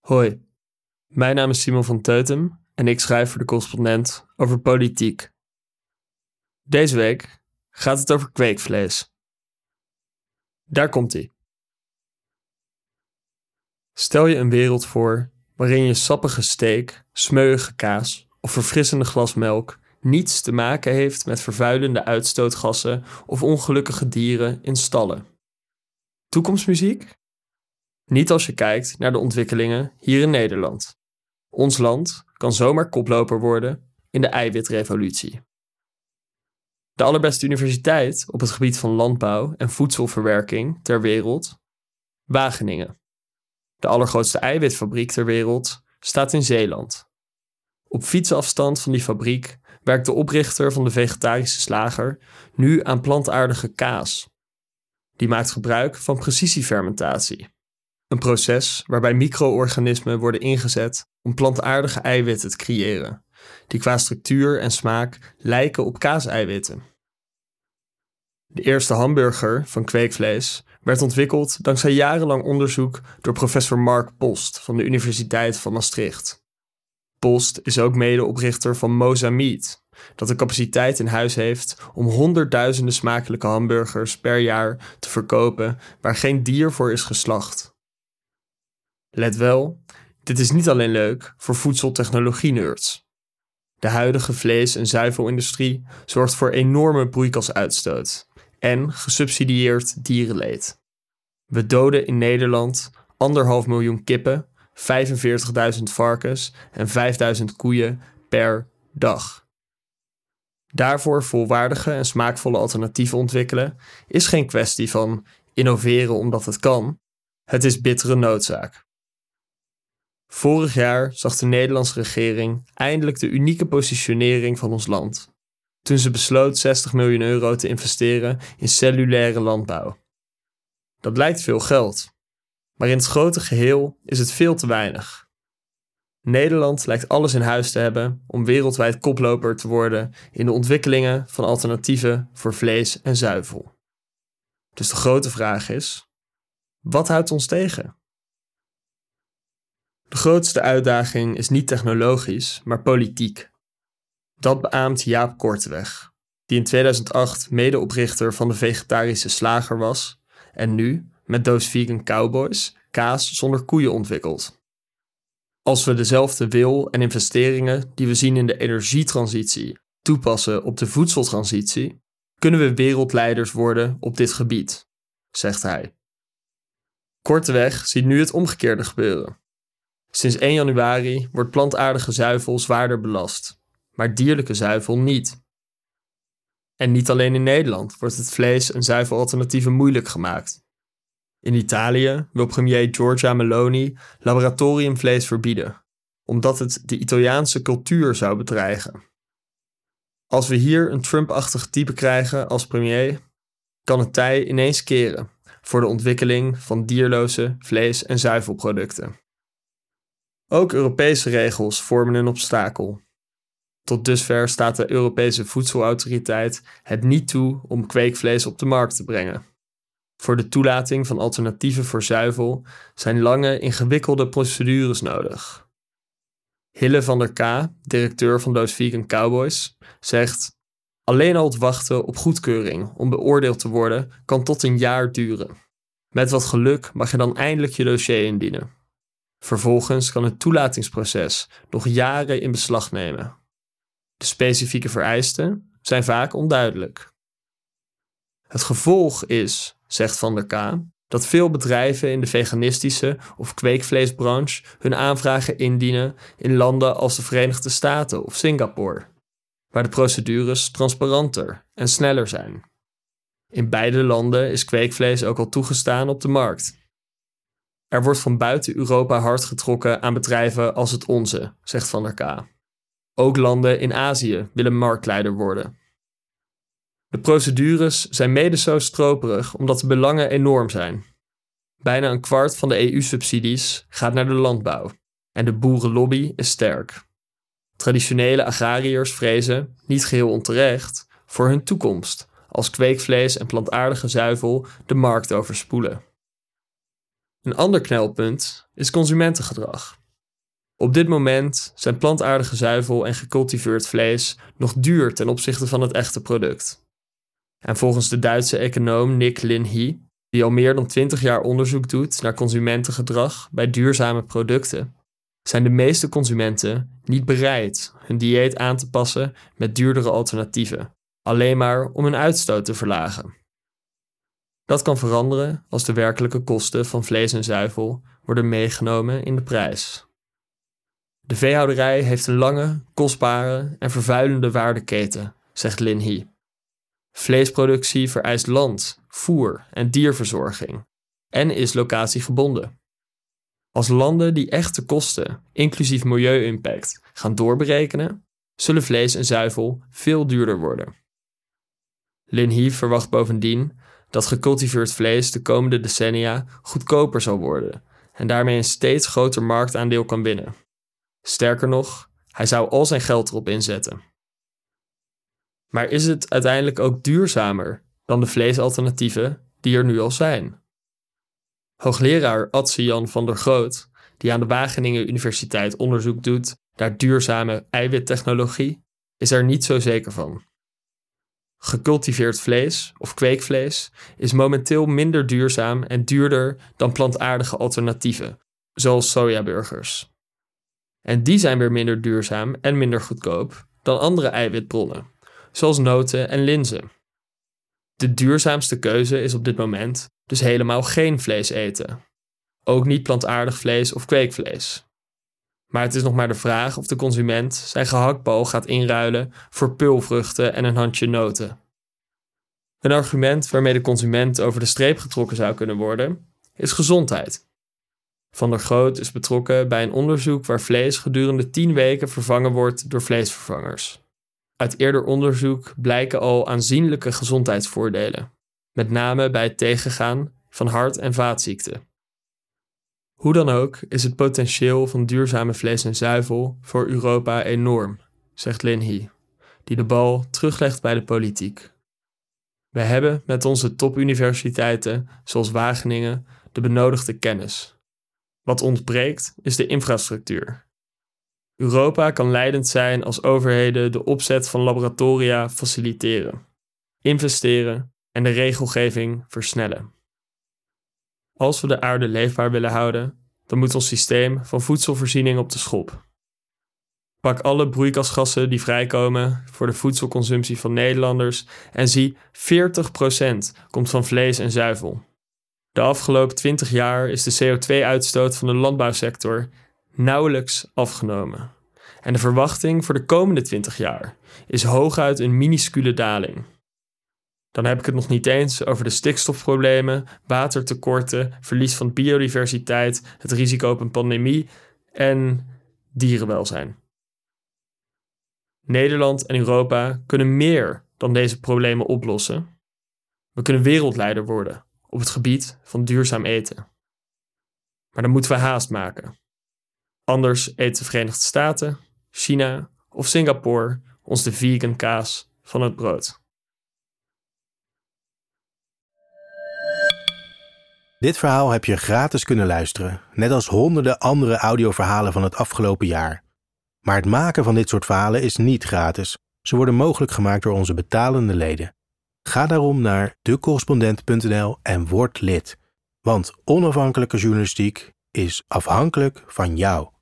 Hoi, mijn naam is Simon van Teutem en ik schrijf voor de correspondent over politiek. Deze week gaat het over kweekvlees. Daar komt ie. Stel je een wereld voor waarin je sappige steak, smeuïge kaas of verfrissende glas melk niets te maken heeft met vervuilende uitstootgassen of ongelukkige dieren in stallen. Toekomstmuziek? Niet als je kijkt naar de ontwikkelingen hier in Nederland. Ons land kan zomaar koploper worden in de eiwitrevolutie. De allerbeste universiteit op het gebied van landbouw en voedselverwerking ter wereld, Wageningen. De allergrootste eiwitfabriek ter wereld staat in Zeeland. Op fietsafstand van die fabriek werkt de oprichter van de vegetarische slager nu aan plantaardige kaas. Die maakt gebruik van precisiefermentatie. Een proces waarbij micro-organismen worden ingezet om plantaardige eiwitten te creëren, die qua structuur en smaak lijken op kaaseiwitten. De eerste hamburger van kweekvlees werd ontwikkeld dankzij jarenlang onderzoek door professor Mark Post van de Universiteit van Maastricht. Post is ook medeoprichter van Moza Meat, dat een capaciteit in huis heeft om honderdduizenden smakelijke hamburgers per jaar te verkopen waar geen dier voor is geslacht. Let wel, dit is niet alleen leuk voor voedseltechnologie-nerds. De huidige vlees- en zuivelindustrie zorgt voor enorme broeikasuitstoot en gesubsidieerd dierenleed. We doden in Nederland anderhalf miljoen kippen, 45.000 varkens en 5.000 koeien per dag. Daarvoor volwaardige en smaakvolle alternatieven ontwikkelen is geen kwestie van innoveren omdat het kan. Het is bittere noodzaak. Vorig jaar zag de Nederlandse regering eindelijk de unieke positionering van ons land. Toen ze besloot 60 miljoen euro te investeren in cellulaire landbouw. Dat lijkt veel geld, maar in het grote geheel is het veel te weinig. Nederland lijkt alles in huis te hebben om wereldwijd koploper te worden in de ontwikkelingen van alternatieven voor vlees en zuivel. Dus de grote vraag is: wat houdt ons tegen? De grootste uitdaging is niet technologisch, maar politiek. Dat beaamt Jaap Korteweg, die in 2008 medeoprichter van de vegetarische slager was en nu, met Doos Vegan Cowboys, kaas zonder koeien ontwikkelt. Als we dezelfde wil en investeringen die we zien in de energietransitie toepassen op de voedseltransitie, kunnen we wereldleiders worden op dit gebied, zegt hij. Korteweg ziet nu het omgekeerde gebeuren. Sinds 1 januari wordt plantaardige zuivel zwaarder belast, maar dierlijke zuivel niet. En niet alleen in Nederland wordt het vlees- en zuivelalternatieven moeilijk gemaakt. In Italië wil premier Giorgia Meloni laboratoriumvlees verbieden, omdat het de Italiaanse cultuur zou bedreigen. Als we hier een Trump-achtig type krijgen als premier, kan het tij ineens keren voor de ontwikkeling van dierloze vlees- en zuivelproducten. Ook Europese regels vormen een obstakel. Tot dusver staat de Europese Voedselautoriteit het niet toe om kweekvlees op de markt te brengen. Voor de toelating van alternatieven voor zuivel zijn lange, ingewikkelde procedures nodig. Hille van der K, directeur van Those Vegan Cowboys, zegt: Alleen al het wachten op goedkeuring om beoordeeld te worden kan tot een jaar duren. Met wat geluk mag je dan eindelijk je dossier indienen. Vervolgens kan het toelatingsproces nog jaren in beslag nemen. De specifieke vereisten zijn vaak onduidelijk. Het gevolg is, zegt Van der K, dat veel bedrijven in de veganistische of kweekvleesbranche hun aanvragen indienen in landen als de Verenigde Staten of Singapore, waar de procedures transparanter en sneller zijn. In beide landen is kweekvlees ook al toegestaan op de markt er wordt van buiten Europa hard getrokken aan bedrijven als het onze, zegt Van der K. Ook landen in Azië willen marktleider worden. De procedures zijn mede zo stroperig omdat de belangen enorm zijn. Bijna een kwart van de EU-subsidies gaat naar de landbouw en de boerenlobby is sterk. Traditionele agrariërs vrezen, niet geheel onterecht, voor hun toekomst als kweekvlees en plantaardige zuivel de markt overspoelen. Een ander knelpunt is consumentengedrag. Op dit moment zijn plantaardige zuivel en gecultiveerd vlees nog duur ten opzichte van het echte product. En volgens de Duitse econoom Nick Lin He, die al meer dan 20 jaar onderzoek doet naar consumentengedrag bij duurzame producten, zijn de meeste consumenten niet bereid hun dieet aan te passen met duurdere alternatieven, alleen maar om hun uitstoot te verlagen. Dat kan veranderen als de werkelijke kosten van vlees en zuivel worden meegenomen in de prijs. De veehouderij heeft een lange, kostbare en vervuilende waardeketen, zegt Lin He. Vleesproductie vereist land, voer en dierverzorging en is locatiegebonden. Als landen die echte kosten, inclusief milieu-impact, gaan doorberekenen, zullen vlees en zuivel veel duurder worden. Lin He verwacht bovendien dat gecultiveerd vlees de komende decennia goedkoper zal worden en daarmee een steeds groter marktaandeel kan winnen. Sterker nog, hij zou al zijn geld erop inzetten. Maar is het uiteindelijk ook duurzamer dan de vleesalternatieven die er nu al zijn? Hoogleraar Adse Jan van der Groot, die aan de Wageningen Universiteit onderzoek doet naar duurzame eiwittechnologie, is er niet zo zeker van. Gecultiveerd vlees of kweekvlees is momenteel minder duurzaam en duurder dan plantaardige alternatieven, zoals sojaburgers. En die zijn weer minder duurzaam en minder goedkoop dan andere eiwitbronnen, zoals noten en linzen. De duurzaamste keuze is op dit moment dus helemaal geen vlees eten. Ook niet plantaardig vlees of kweekvlees. Maar het is nog maar de vraag of de consument zijn gehaktbal gaat inruilen voor pulvruchten en een handje noten. Een argument waarmee de consument over de streep getrokken zou kunnen worden, is gezondheid. Van der Groot is betrokken bij een onderzoek waar vlees gedurende 10 weken vervangen wordt door vleesvervangers. Uit eerder onderzoek blijken al aanzienlijke gezondheidsvoordelen, met name bij het tegengaan van hart- en vaatziekten. Hoe dan ook is het potentieel van duurzame vlees en zuivel voor Europa enorm, zegt Lin He, die de bal teruglegt bij de politiek. We hebben met onze topuniversiteiten, zoals Wageningen, de benodigde kennis. Wat ontbreekt is de infrastructuur. Europa kan leidend zijn als overheden de opzet van laboratoria faciliteren, investeren en de regelgeving versnellen. Als we de aarde leefbaar willen houden, dan moet ons systeem van voedselvoorziening op de schop. Pak alle broeikasgassen die vrijkomen voor de voedselconsumptie van Nederlanders en zie 40% komt van vlees en zuivel. De afgelopen 20 jaar is de CO2-uitstoot van de landbouwsector nauwelijks afgenomen. En de verwachting voor de komende 20 jaar is hooguit een minuscule daling. Dan heb ik het nog niet eens over de stikstofproblemen, watertekorten, verlies van biodiversiteit, het risico op een pandemie en dierenwelzijn. Nederland en Europa kunnen meer dan deze problemen oplossen. We kunnen wereldleider worden op het gebied van duurzaam eten. Maar dan moeten we haast maken. Anders eten de Verenigde Staten, China of Singapore ons de vegan kaas van het brood. Dit verhaal heb je gratis kunnen luisteren, net als honderden andere audioverhalen van het afgelopen jaar. Maar het maken van dit soort verhalen is niet gratis. Ze worden mogelijk gemaakt door onze betalende leden. Ga daarom naar decorrespondent.nl en word lid. Want onafhankelijke journalistiek is afhankelijk van jou.